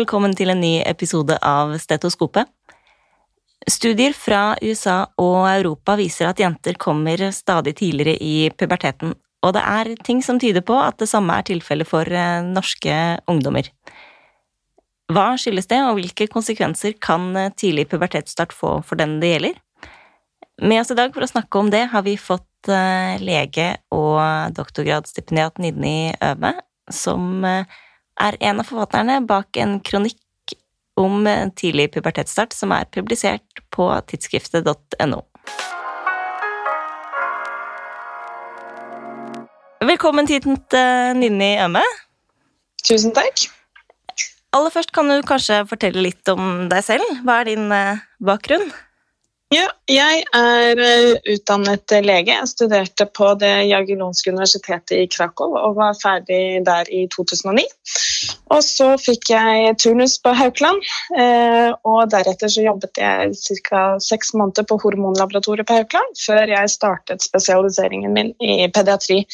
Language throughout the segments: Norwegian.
Velkommen til en ny episode av Stetoskopet. Studier fra USA og Europa viser at jenter kommer stadig tidligere i puberteten, og det er ting som tyder på at det samme er tilfellet for eh, norske ungdommer. Hva skyldes det, og hvilke konsekvenser kan eh, tidlig pubertetsstart få for den det gjelder? Med oss i dag for å snakke om det har vi fått eh, lege og doktorgradsstipendiat Nidni Øve, som er en av forfatterne bak en kronikk om tidlig pubertetsstart som er publisert på tidsskriftet.no. Velkommen hit, Ninni Ømme. Tusen takk. Aller først kan du kanskje fortelle litt om deg selv. Hva er din eh, bakgrunn? Ja, jeg er eh, utdannet lege. Jeg studerte på det Jagellonske universitetet i Krakow og var ferdig der i 2009. Og så fikk jeg turnus på Haukeland, eh, og deretter så jobbet jeg ca. seks måneder på hormonlaboratoriet på Haukeland før jeg startet spesialiseringen min i pediatri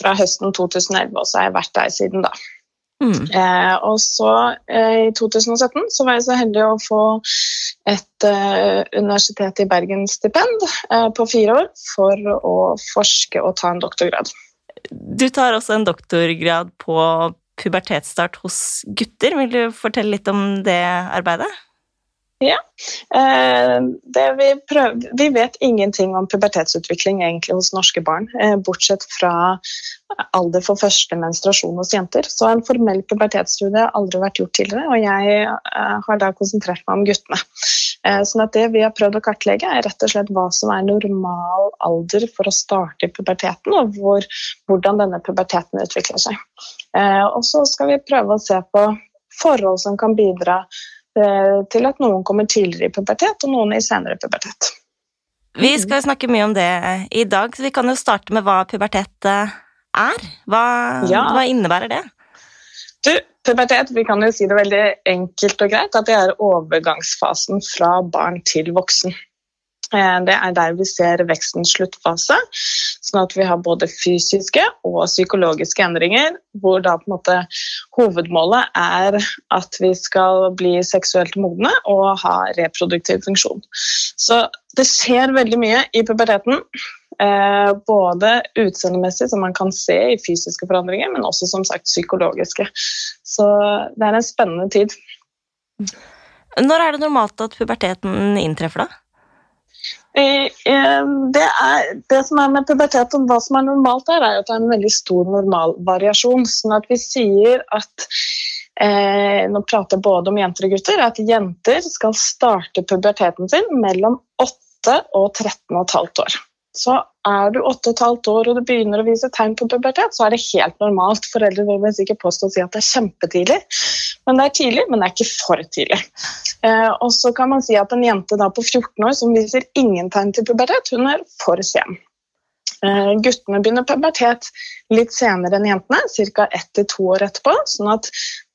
fra høsten 2011, og så har jeg vært der siden da. Mm. Eh, og så eh, I 2017 så var jeg så heldig å få et eh, universitet i Bergen-stipend eh, på fire år for å forske og ta en doktorgrad. Du tar også en doktorgrad på pubertetsstart hos gutter. Vil du fortelle litt om det arbeidet? Ja. Eh, vi, prøver, vi, vet ingenting om pubertetsutvikling egentlig hos norske barn, eh, bortsett fra alder for første menstruasjon hos jenter. Så en formell pubertetsstudie har aldri vært gjort tidligere, og jeg eh, har da konsentrert meg om guttene. Sånn at det vi har prøvd å kartlegge, er rett og slett hva som er normal alder for å starte i puberteten, og hvor, hvordan denne puberteten utvikler seg. Og så skal vi prøve å se på forhold som kan bidra til at noen kommer tidligere i pubertet, og noen i senere pubertet. Vi skal snakke mye om det i dag, så vi kan jo starte med hva pubertet eh, er. Hva, ja. hva innebærer det? Du, pubertet, vi kan jo si det veldig enkelt og greit, at det er overgangsfasen fra barn til voksen. Eh, det er der vi ser vekstens sluttfase, sånn at vi har både fysiske og psykologiske endringer, hvor da på en måte hovedmålet er at vi skal bli seksuelt modne og ha reproduktiv funksjon. Så det skjer veldig mye i puberteten. Eh, både utseendemessig, som man kan se i fysiske forandringer, men også som sagt psykologiske. Så det er en spennende tid. Når er det normalt at puberteten inntreffer, da? Eh, det, er, det, som er med pubertet og hva som er normalt der, er at det er en veldig stor normalvariasjon. Sånn at vi sier at eh, Nå prater jeg både om jenter og gutter. At jenter skal starte puberteten sin mellom 8 og 13 15 år. Så er du 8 15 år og du begynner å vise tegn på pubertet, så er det helt normalt. Foreldre vil sikkert påstå å si at det er kjempetidlig, men det er tidlig, men det er ikke for tidlig. Eh, og så kan man si at en jente på 14 år som viser ingen tegn til pubertet, hun er for sen. Eh, guttene begynner pubertet litt senere enn jentene, ca. ett til to år etterpå. sånn at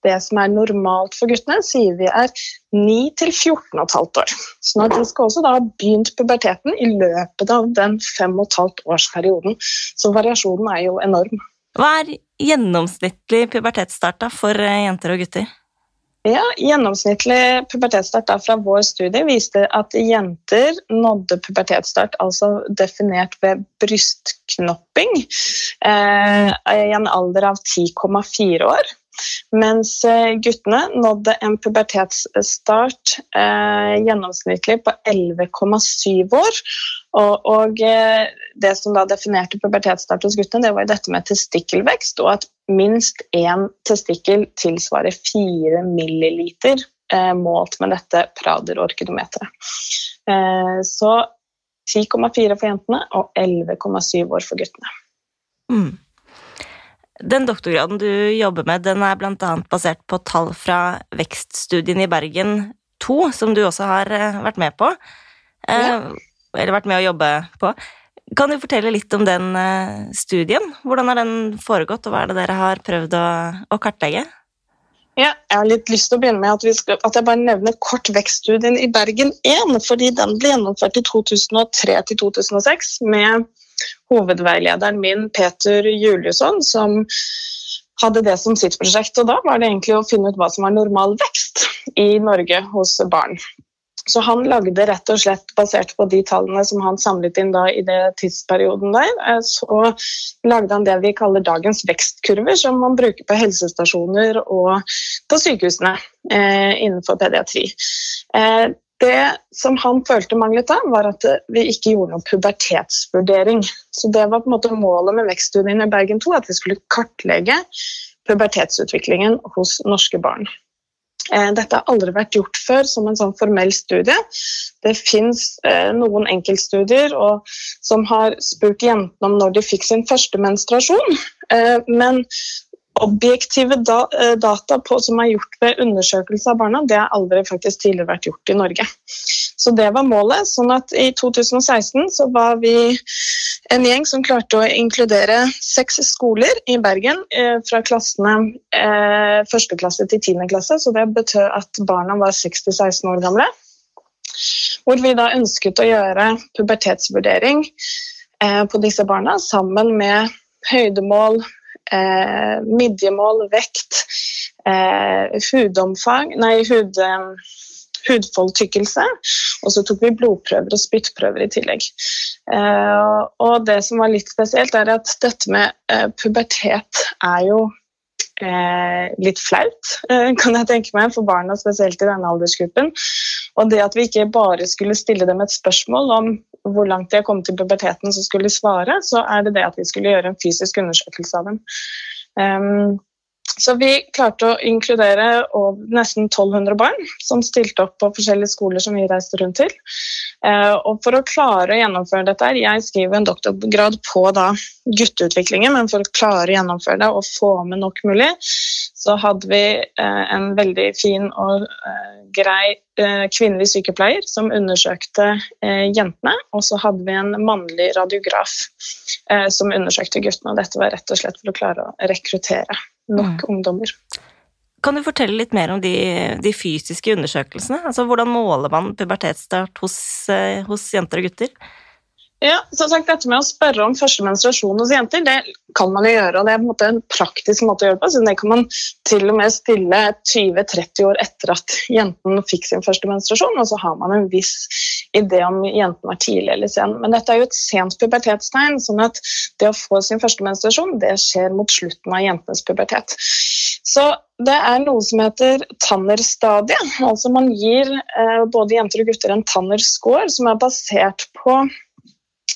det som er normalt for guttene, sier vi er 9 til 14,5 år. Sånn at de skal også da ha begynt puberteten i løpet av den 5,5 årsperioden. Så variasjonen er jo enorm. Hva er gjennomsnittlig pubertetsstart for eh, jenter og gutter? Ja, Gjennomsnittlig pubertetsstart fra vår studie viste at jenter nådde pubertetsstart, altså definert ved brystknopping, eh, i en alder av 10,4 år. Mens eh, guttene nådde en pubertetsstart eh, gjennomsnittlig på 11,7 år. Og, og eh, det som da definerte pubertetsstart hos guttene, det var dette med testikkelvekst, og at minst én testikkel tilsvarer 4 milliliter eh, målt med dette Prader-orkidometeret. Eh, så 10,4 for jentene og 11,7 år for guttene. Mm. Den doktorgraden du jobber med, den er bl.a. basert på tall fra vekststudien i Bergen 2, som du også har eh, vært med på. Eh, ja. Eller vært med å jobbe på. Kan du fortelle litt om den eh, studien? Hvordan har den foregått, og hva er det dere har prøvd å, å kartlegge? Ja, jeg har litt lyst til å begynne med at, skal, at jeg bare nevner kort vekststudien i Bergen 1. fordi Den ble gjennomført i 2003 til 2006 med hovedveilederen min, Peter Juliusson, som hadde det som sitt prosjekt. Og da var det egentlig å finne ut hva som var normal vekst i Norge hos barn. Så han lagde rett og slett, basert på de tallene som han samlet inn da i det tidsperioden der, eh, så lagde han det vi kaller dagens vekstkurver, som man bruker på helsestasjoner og på sykehusene eh, innenfor pediatri. Eh, det som han følte manglet da, var at vi ikke gjorde noen pubertetsvurdering. Så det var på en måte målet med vekststudien i Bergen 2, at vi skulle kartlegge pubertetsutviklingen hos norske barn. Eh, dette har aldri vært gjort før som en sånn formell studie. Det fins eh, noen enkeltstudier som har spurt jentene om når de fikk sin første menstruasjon. Eh, men objektive da, eh, data på, som er gjort ved undersøkelse av barna, det har aldri faktisk tidligere vært gjort i Norge. Så det var målet. sånn at I 2016 så var vi en gjeng som klarte å inkludere seks skoler i Bergen eh, fra klassene eh, første klasse til tiende klasse. Så det betød at barna var 6-16 år gamle. Hvor vi da ønsket å gjøre pubertetsvurdering eh, på disse barna sammen med høydemål, eh, midjemål, vekt, eh, hudomfang Nei, hud, eh, hudfoldtykkelse. Og så tok vi blodprøver og spyttprøver i tillegg. Eh, og det som var litt spesielt, er at dette med eh, pubertet er jo eh, litt flaut, kan jeg tenke meg, for barna, spesielt i denne aldersgruppen. Og det at vi ikke bare skulle stille dem et spørsmål om hvor langt de har kommet til puberteten, som skulle svare, så er det det at vi skulle gjøre en fysisk undersøkelse av dem. Um, så vi klarte å inkludere nesten 1200 barn som stilte opp på forskjellige skoler som vi reiste rundt til. Eh, og for å klare å gjennomføre dette Jeg skriver en doktorgrad på da gutteutviklingen, men for å klare å gjennomføre det og få med nok mulig, så hadde vi eh, en veldig fin og eh, grei kvinnelig sykepleier som undersøkte jentene, og så hadde vi en mannlig radiograf som undersøkte guttene. og Dette var rett og slett for å klare å rekruttere nok mm. ungdommer. Kan du fortelle litt mer om de, de, fysiske undersøkelsene? Altså, Hvordan måler man pubertetsstart hos, eh, hos jenter og gutter? Ja, som sagt, Dette med å spørre om første menstruasjon hos jenter, det kan man jo gjøre. og Det er på en måte en praktisk måte å gjøre det på. så Det kan man til og med stille 20-30 år etter at jenten fikk sin første menstruasjon. Og så har man en viss idé om jenten var tidlig eller sen. Men dette er jo et sent pubertetstegn. sånn at det å få sin første menstruasjon det skjer mot slutten av jentenes pubertet. Så det er noe som heter Tanner-stadiet. Altså man gir eh, både jenter og gutter en Tanner-score som er basert på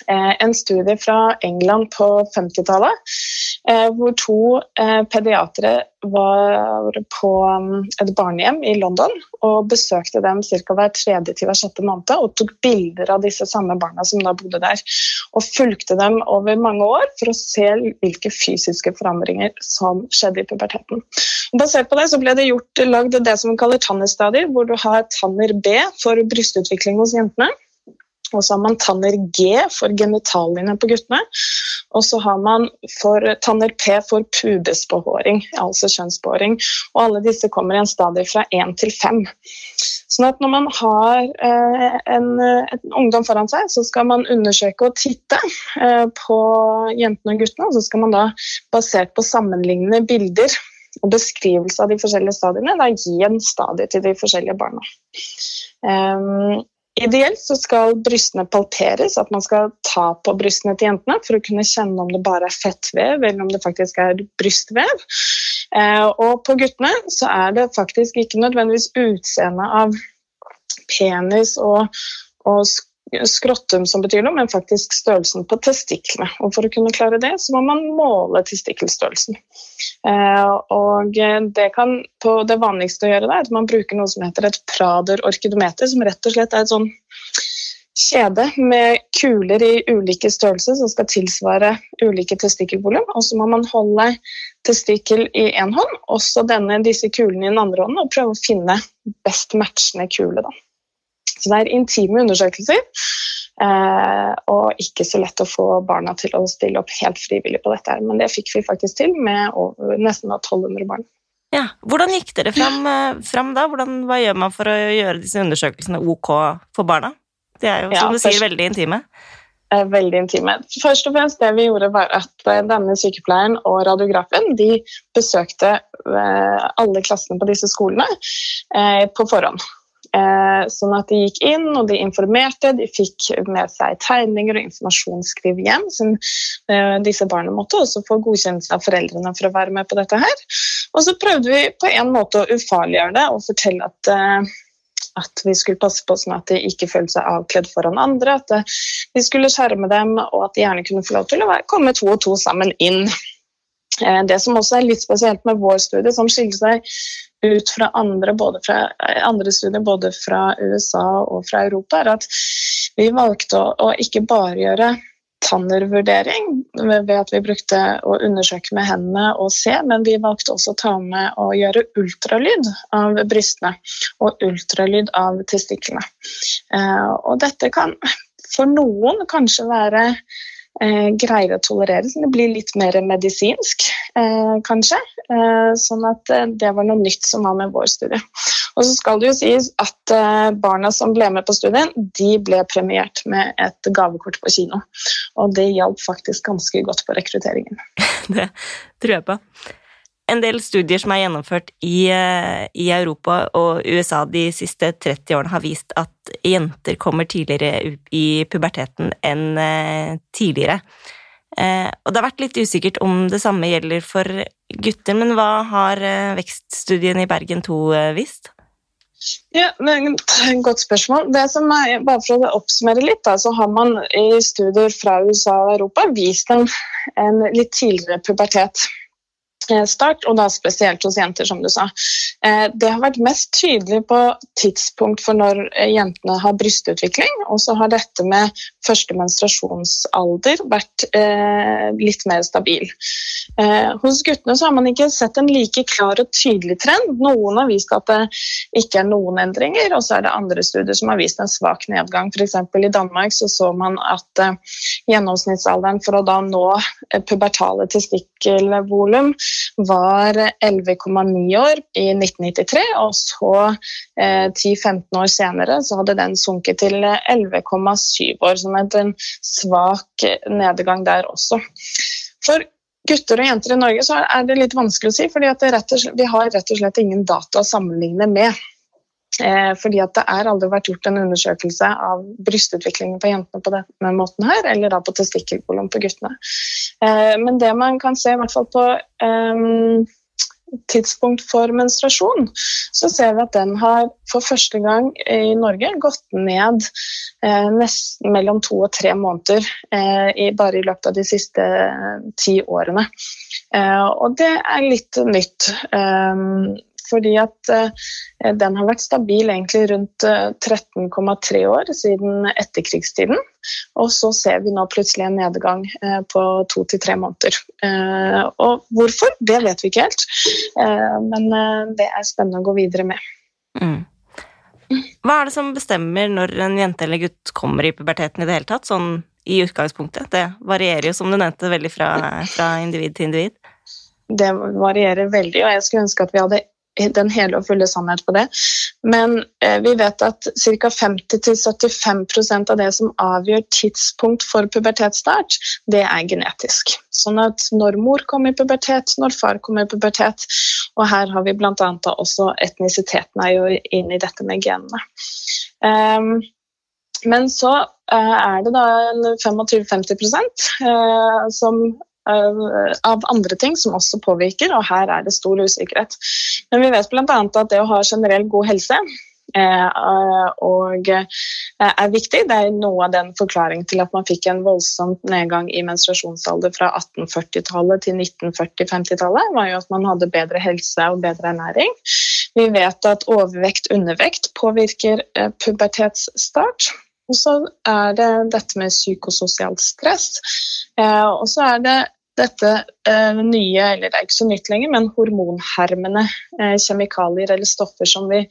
en studie fra England på 50-tallet, eh, hvor to eh, pediatere var på um, et barnehjem i London og besøkte dem ca. hver tredje til hver sjette måned og tok bilder av disse samme barna som da bodde der. Og fulgte dem over mange år for å se hvilke fysiske forandringer som skjedde i puberteten. Basert på det så ble det gjort, lagd det som man kaller tannerstadier, hvor du har tanner B for brystutvikling hos jentene og så har man tanner G for genitaliene på guttene. Og så har man tanner P for pubesbehåring, altså kjønnsbehåring. Og alle disse kommer i en stadie fra 1 til 5. Sånn at når man har eh, en, en, ungdom foran seg, så skal man undersøke og titte eh, på jentene og guttene. Og så skal man da, basert på sammenlignende bilder og beskrivelse av de forskjellige stadiene, da gi en stadie til de forskjellige barna. Um, Ideelt så skal brystene palperes, at man skal ta på brystene til jentene for å kunne kjenne om det bare er fettvev eller om det faktisk er brystvev. Eh, og på guttene så er det faktisk ikke nødvendigvis utseendet av penis og, og skrottum som betyr noe, men faktisk størrelsen på testiklene. Og For å kunne klare det, så må man måle testikkelstørrelsen. Eh, og det, kan, det vanligste å gjøre er at man bruker noe som heter et Prader-orkidometer, som rett og slett er et sånn kjede med kuler i ulike størrelser som skal tilsvare ulike testikkelvolum. Og så må man holde testikkel i én hånd, og så denne, disse kulene i den andre hånden, og prøve å finne best matchende kule. da. Så det er intime undersøkelser. Eh, og ikke så lett å få barna til å stille opp helt frivillig på dette. Men det fikk vi faktisk til med over, nesten 1200 barn. Ja, Hvordan gikk dere fram, eh, fram da? Hvordan, hva gjør man for å gjøre disse undersøkelsene ok for barna? De er jo, som ja, du sier, veldig intime. eh, veldig intime. Først og fremst det vi gjorde var at denne sykepleieren og radiografen de besøkte eh, alle klassene på disse skolene på forhånd. Sånn at de gikk inn og de informerte, de fikk med seg tegninger og informasjonsskriv hjem. Som disse barna måtte også få godkjennelse av foreldrene for å være med på dette her. Og så prøvde vi på en måte å ufarliggjøre det og fortelle at at vi skulle passe på sånn at de ikke følte seg avkledd foran andre. At eh, vi skulle skjerme dem, og at de gjerne kunne få lov til å komme to og to sammen inn. Eh, det som også er litt spesielt med vår studie, som skiller seg ut fra andre, fra eh, andre, studier både fra USA og fra Europa, er at vi valgte å, å ikke bare gjøre tannervurdering ved at vi brukte å undersøke med hendene og se, men vi valgte også å ta med å gjøre ultralyd av brystene og ultralyd av testiklene. Eh, og dette kan for noen kanskje være greier å tolerere, så det blir litt mer medisinsk, eh, kanskje. Eh, sånn at eh, det var noe nytt som var med vår studie. Og så skal det jo sies at eh, barna som ble med på studien, de ble premiert med et gavekort på kino. Og det hjalp faktisk ganske godt på rekrutteringen. det tror jeg på. En del studier som er gjennomført i, eh, i, Europa og USA de siste 30 årene, har vist at jenter kommer tidligere i puberteten enn eh, tidligere. Og det har vært litt usikkert om det samme gjelder for gutter, men hva har vekststudien i Bergen 2 vist? Ja, Godt spørsmål. Det som er, bare For å oppsummere litt, da, så har man i studier fra USA og Europa vist en, en litt tidligere pubertet. Eh, start, og da spesielt hos jenter, som du sa. Eh, det har vært mest tydelig på tidspunkt for når eh, jentene har brystutvikling, og så har dette med første menstruasjonsalder vært litt mer stabil. Hos guttene så har man ikke sett en like klar og tydelig trend. Noen har vist at det ikke er noen endringer, og så er det andre studier som har vist en svak nedgang. F.eks. i Danmark så, så man at gjennomsnittsalderen for å da nå pubertale testikkelvolum var 11,9 år i 1993, og så eh, 10-15 år senere så hadde den sunket til 11,7 år, som er en svak nedgang der også. For gutter og jenter i Norge så er det litt vanskelig å si, fordi vi har rett og slett ingen data å sammenligne med. Eh, fordi at det er aldri vært gjort en undersøkelse av brystutviklingen på jentene på denne måten her, eller da på testikkelkolon på guttene. Eh, men det man kan se, i hvert fall på um, tidspunkt for menstruasjon, så ser vi at den har for første gang i Norge gått ned eh, nesten mellom to og tre måneder eh, bare i løpet av de siste eh, ti årene. Eh, og det er litt nytt. Fordi at eh, den har vært stabil egentlig rundt 13,3 eh, år siden etterkrigstiden. Og så ser vi nå plutselig en nedgang eh, på to til tre måneder. Og hvorfor, det vet vi ikke helt. Men det er spennende å gå videre med. Mm. Hva er det som bestemmer når en jente eller gutt kommer i puberteten i det hele tatt? Sånn i utgangspunktet? Det varierer jo, som du nevnte, veldig fra, fra individ til individ. Det varierer veldig, og jeg skulle ønske at vi hadde den hele og fulle sannhet på det. Men eh, vi vet at ca. 50-75% av det som avgjør tidspunkt for pubertetsstart, det er genetisk. Sånn at når mor kommer i pubertet, når far kommer i pubertet, og her har vi bl.a. også etnisiteten er jo inn i dette med genene. Um, men så uh, er det da 25-50 uh, som av andre ting som også påvirker, og her er det stor usikkerhet. Men vi vet bl.a. at det å ha generell god helse eh, og eh, er viktig. Det er noe av den forklaringen til at man fikk en voldsom nedgang i menstruasjonsalder fra 1840-tallet til 1940-50-tallet, var jo at man hadde bedre helse og bedre ernæring. Vi vet at overvekt undervekt påvirker eh, pubertetsstart. Og så er det dette med psykososialt stress. Eh, og så er det dette eh, nye, eller det er ikke så nytt lenger, men hormonhermende eh, kjemikalier eller stoffer som vi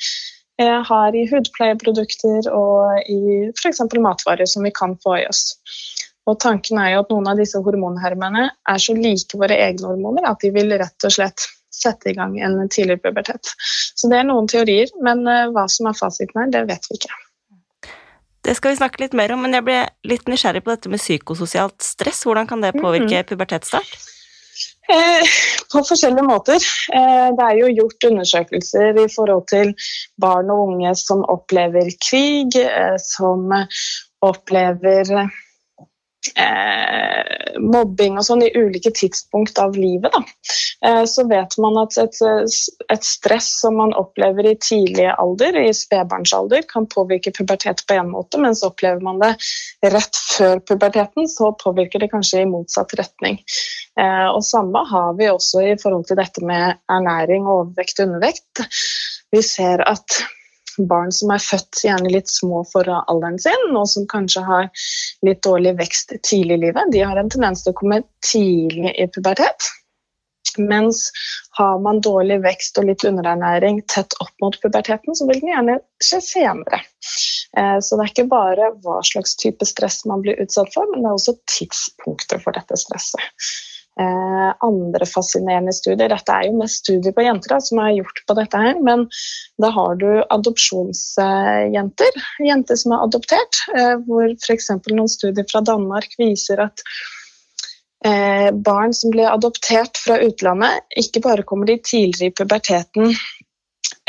har i hudpleieprodukter og i f.eks. matvarer som vi kan få i oss. Og tanken er jo at noen av disse hormonhermene er så like våre egne hormoner at de vil rett og slett sette i gang en tidligere pubertet. Så det er noen teorier, men hva som er fasiten her, det vet vi ikke. Det skal vi snakke litt mer om, men jeg ble litt nysgjerrig på dette med psykososialt stress. Hvordan kan det påvirke pubertetsstart? Eh, på forskjellige måter. Eh, det er jo gjort undersøkelser i forhold til barn og unge som opplever krig, eh, som opplever eh, mobbing og sånn i ulike tidspunkt av livet, eh, så vet man at et, et, stress som man opplever i tidlig alder, i spedbarnsalder, kan påvirke pubertet på en måte, mens opplever man det rett før puberteten, så påvirker det kanskje i motsatt retning. Eh, og Samme har vi også i forhold til dette med ernæring, overvekt og undervekt. Vi ser at barn som er født gjerne litt små for alderen sin, og som kanskje har litt dårlig vekst tidlig i livet, de har en tendens til å komme tidlig i pubertet. Mens har man dårlig vekst og litt underernæring tett opp mot puberteten, så vil den gjerne skje senere. Eh, så det er ikke bare hva slags type stress man blir utsatt for, men det er også tidspunktet for dette stresset. Eh, andre fascinerende studier. Dette er jo mest studier på jenter da, som er gjort på dette her, men da har du adopsjonsjenter, jenter som er adoptert, eh, hvor f.eks. noen studier fra Danmark viser at eh, barn som blir adoptert fra utlandet, ikke bare kommer de tidligere i puberteten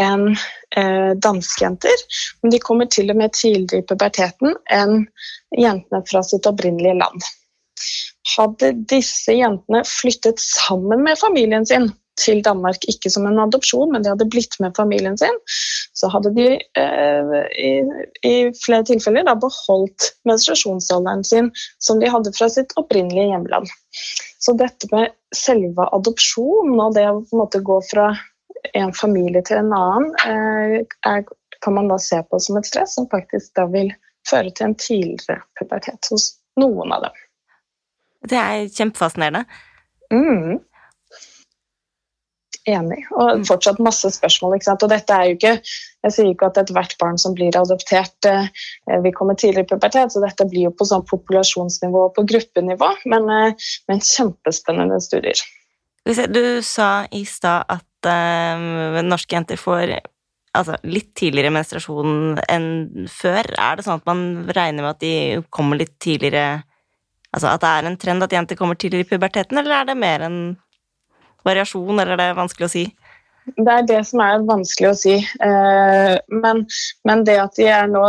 enn eh, danskejenter, men de kommer til og med tidligere i puberteten enn jentene fra sitt opprinnelige land. Hadde disse jentene flyttet sammen med familien sin til Danmark, ikke som en adopsjon, men de hadde blitt med familien sin, så hadde de eh, i, i, flere tilfeller da, beholdt menstruasjonsalderen sin som de hadde fra sitt opprinnelige hjemland. Så dette med selve adopsjon og det å på en måte gå fra en familie til en annen, eh, er, kan man da se på som et stress som faktisk da vil føre til en tidligere pubertet hos noen av dem. Det er kjempefascinerende. Mm. Enig. Og fortsatt masse spørsmål. ikke sant? Og dette er jo ikke Jeg sier ikke at ethvert barn som blir adoptert, eh, vil komme tidligere i pubertet, så dette blir jo på sånn populasjonsnivå og på gruppenivå, men, eh, men kjempespennende studier. Du sa i stad at uh, norske jenter får altså, litt tidligere menstruasjon enn før. Er det sånn at man regner med at de kommer litt tidligere Altså at det er en trend at jenter kommer tidligere i puberteten, eller er det mer en variasjon, eller er det vanskelig å si? Det er det som er vanskelig å si. Eh, men, men det at de er nå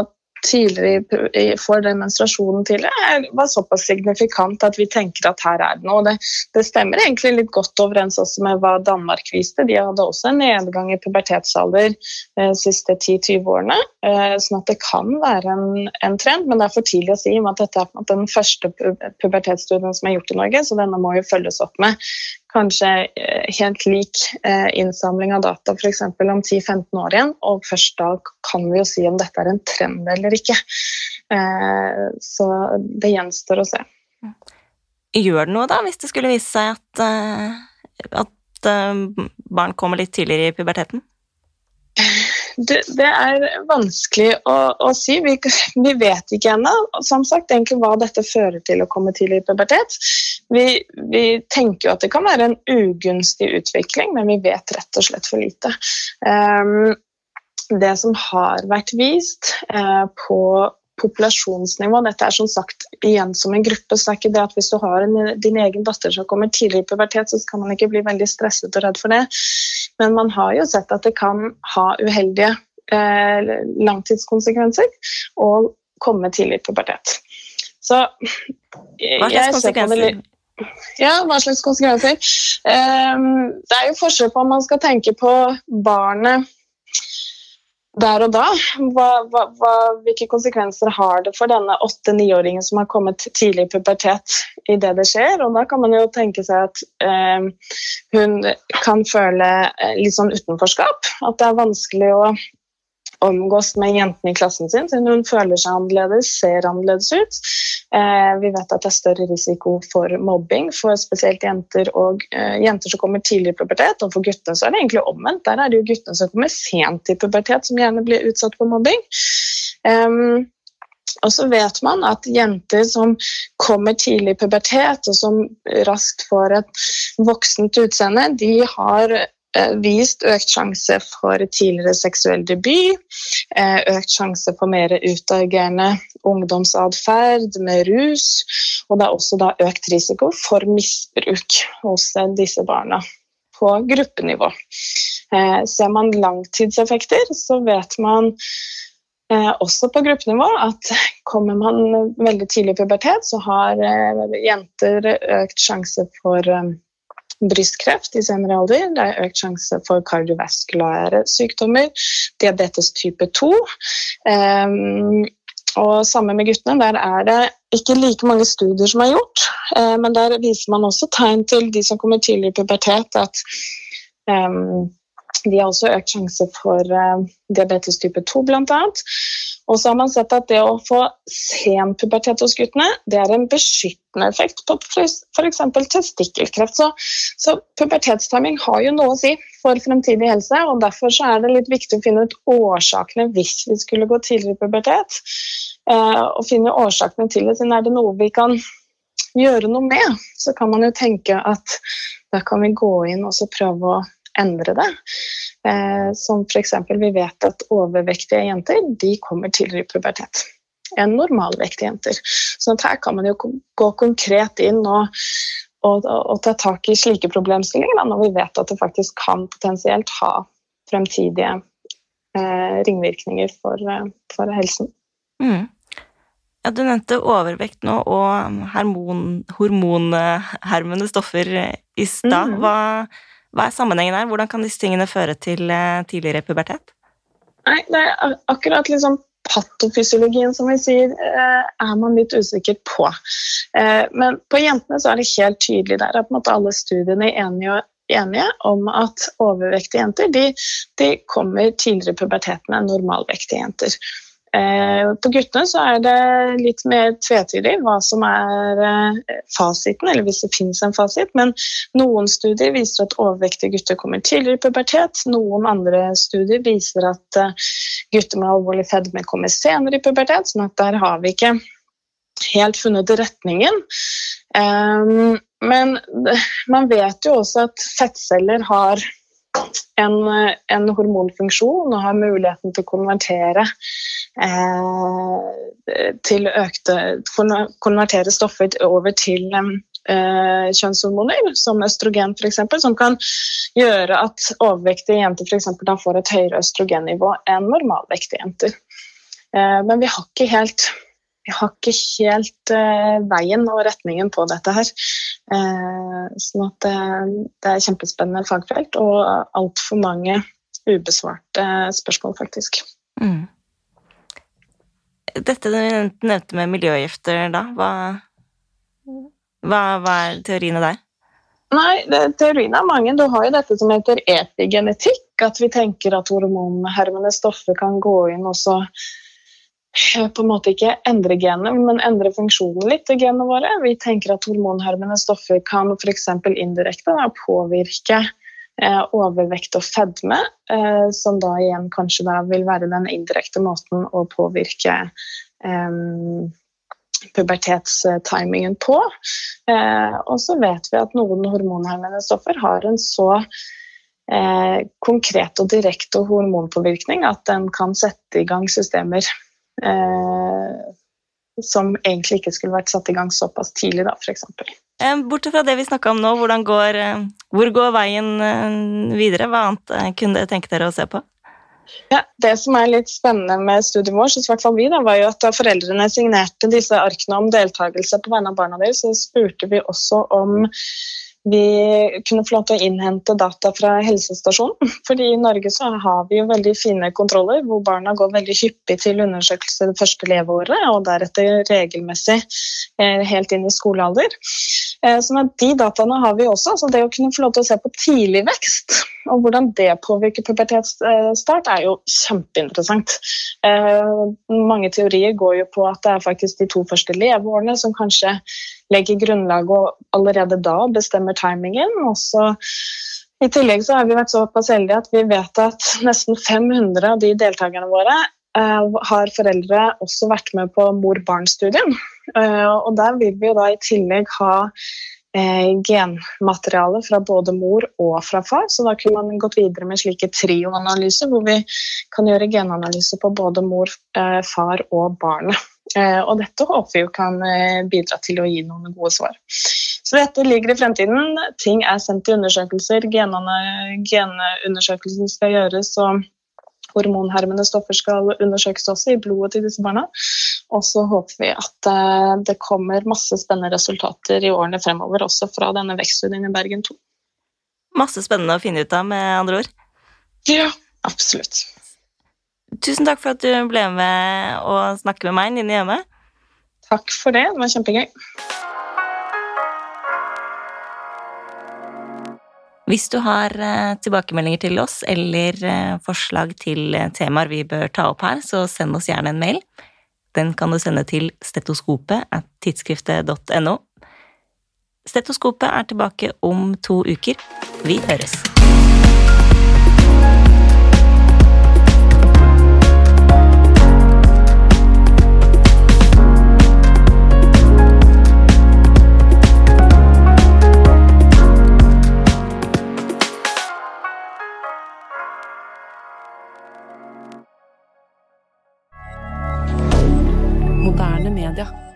tidligere får den menstruasjonen tidlig, var såpass signifikant at vi tenker at her er det noe. Det, det stemmer egentlig litt godt overens også med hva Danmark viste. De hadde også en nedgang i pubertetsalder de eh, siste 10-20 årene. Eh, sånn at det kan være en, en, trend, men det er for tidlig å si at dette er den første pubertetsstudien som er gjort i Norge, så denne må jo følges opp med kanskje eh, helt lik eh, innsamling av data f.eks. om 10-15 år igjen. Og først da kan vi jo si om dette er en trend eller ikke. Eh, så det gjenstår å se. Gjør det noe, da, hvis det skulle vise seg at, at barn kommer litt tidligere i puberteten? Det, det, er vanskelig å, å si. Vi, vi, vet ikke ennå som sagt, egentlig hva dette fører til å komme tidlig i pubertet. Vi, vi, tenker jo at det kan være en ugunstig utvikling, men vi vet rett og slett for lite. Um, det som har vært vist uh, på populasjonsnivå. Dette er som sagt igjen som en gruppe, så det er ikke det at hvis du har en, din egen datter som kommer tidlig i pubertet, så kan man ikke bli veldig stresset og redd for det. Men man har jo sett at det kan ha uheldige eh, langtidskonsekvenser å komme tidlig i pubertet. Så Hva slags konsekvenser? Ja, hva slags konsekvenser? Um, det er jo forskjell på om man skal tenke på barnet der og da. Hva, hva, hva, hvilke konsekvenser har det for denne åtte-niåringen som har kommet tidlig i pubertet i det det skjer? Og da kan man jo tenke seg at eh, hun kan føle eh, litt sånn utenforskap. At det er vanskelig å omgås med jentene i klassen sin, siden hun føler seg annerledes, ser annerledes ut. Eh, vi vet at det er større risiko for mobbing for spesielt jenter og eh, jenter som kommer tidlig i pubertet. Og for guttene så er det egentlig omvendt. Der er det jo guttene som kommer sent i pubertet, som gjerne blir utsatt for mobbing. Um, og så vet man at jenter som kommer tidlig i pubertet, og som raskt får et voksent utseende, de har vist økt sjanse for tidligere seksuell debut, eh, økt sjanse for mer utagerende ungdomsatferd med rus, og det er også da økt risiko for misbruk hos disse barna på gruppenivå. Ser man langtidseffekter, så vet man også på gruppenivå at kommer man veldig tidlig i pubertet, så har jenter økt sjanse for brystkreft i senere alder. Det er økt sjanse for kardiovaskulære sykdommer, diabetes type 2. Um, ehm, og sammen med guttene, der er det ikke like mange studier som er gjort, uh, men der viser man også tegn til de som kommer tidlig i pubertet, at um, de har også økt sjanse for uh, diabetes type 2 bl.a. Og så har man sett at det å få sen pubertet hos guttene, det er en beskyttende effekt på f.eks. testikkelkreft. Så, så pubertetstiming har jo noe å si for fremtidig helse, og derfor er det litt viktig å finne ut årsakene hvis vi skulle gå tidligere i pubertet. Eh, og finne årsakene til det, siden er det noe vi kan gjøre noe med, så kan man jo tenke at da kan vi gå inn og prøve å endre det. Eh, som f.eks. vi vet at overvektige jenter de kommer tidligere i pubertet enn normalvektige jenter. Så her kan man jo gå konkret inn og, og, og ta tak i slike problemstillinger da, når vi vet at det faktisk kan potensielt ha fremtidige eh, ringvirkninger for, eh, for helsen. Mm. Ja, du nevnte overvekt nå og hormon, hormonhermende stoffer i stad. Mm. Hva hva er sammenhengen her? Hvordan kan disse tingene føre til eh, tidligere pubertet? Nei, det er akkurat liksom patofysiologien, som vi sier, eh, er man litt usikker på. Eh, men på jentene så er det helt tydelig der at alle studiene er enige, enige om at overvektige jenter de, de kommer tidligere i puberteten enn normalvektige jenter. Eh, på guttene så er det litt mer tvetydig hva som er eh, fasiten, eller hvis det finnes en fasit. Men noen studier viser at overvektige gutter kommer tidligere i pubertet. Noen andre studier viser at eh, gutter med alvorlig fedme kommer senere i pubertet. sånn at der har vi ikke helt funnet retningen. Men man vet jo også at fettceller har en, en hormonfunksjon og har muligheten til å konvertere eh, til økte konvertere stoffer over til eh, kjønnshormoner, som østrogen f.eks., som kan gjøre at overvektige jenter for eksempel, får et høyere østrogennivå enn normalvektige jenter. Eh, men vi har ikke helt vi har ikke helt uh, veien og retningen på dette her. Uh, sånn at det, er kjempespennende fagfelt og altfor mange ubesvarte spørsmål, faktisk. Mm. Dette du nevnte med miljøgifter, da, hva, hva, hva er teoriene der? Nei, det, teoriene er mange. Du har jo dette som heter epigenetikk. At vi tenker at hormonhermende stoffer kan gå inn og så på en måte ikke endre genene, men endre funksjonen litt til genene våre. Vi tenker at hormonhermende stoffer kan f.eks. indirekte da, påvirke eh, overvekt og fedme, eh, som da igjen kanskje da vil være den indirekte måten å påvirke eh, pubertetstimingen på. Eh, og så vet vi at noen hormonhermende stoffer har en så eh, konkret og direkte hormonpåvirkning at den kan sette i gang systemer eh, som egentlig ikke skulle vært satt i gang såpass tidlig, da, f.eks. Bortsett fra det vi snakka om nå, går, eh, hvor går veien eh, videre? Hva annet eh, kunne dere tenke dere å se på? Ja, det som er litt spennende med studiet vårt, i hvert fall vi da, var jo at da foreldrene signerte disse arkene om deltakelse på vegne av barna deres, så spurte vi også om vi kunne få lov til å innhente data fra helsestasjonen. Fordi I Norge så har vi jo veldig fine kontroller hvor barna går veldig hyppig til undersøkelse det første leveåret, og deretter regelmessig eh, helt inn i skolealder. Eh, sånn at De dataene har vi også. så Det å kunne få lov til å se på tidlig vekst og hvordan det påvirker pubertetsstart, er jo kjempeinteressant. Eh, mange teorier går jo på at det er faktisk de to første leveårene som kanskje legger grunnlaget og allerede da bestemmer timingen. Også I tillegg så har vi vært såpass heldige at vi vet at nesten 500 av de deltakerne våre eh, har foreldre også vært med på mor-barn-studien. Eh, og der vil vi jo da i tillegg ha eh, genmateriale fra både mor og fra far. Så da kunne man gått videre med slike trioanalyser, hvor vi kan gjøre genanalyse på både mor, eh, far og barnet. Eh, og dette håper vi jo kan eh, bidra til å gi noen gode svar. Så dette ligger i fremtiden. Ting er sendt til undersøkelser. Genundersøkelsen skal gjøres. og hormonhermende stoffer skal undersøkes også i blodet til disse barna. Og så håper vi at eh, det kommer masse spennende resultater i årene fremover, også fra denne vekststudien i Bergen 2. Masse spennende å finne ut av, med andre ord? Ja, absolutt. Tusen takk for at du ble med og snakke med meg, Nini Hjemme. Takk for det. Det var kjempegøy. Hvis du har eh, tilbakemeldinger til oss eller eh, forslag til eh, temaer vi bør ta opp her, så send oss gjerne en mail. Den kan du sende til stetoskopet at tidsskriftet.no. Stetoskopet er tilbake om to uker. Vi høres. Canada.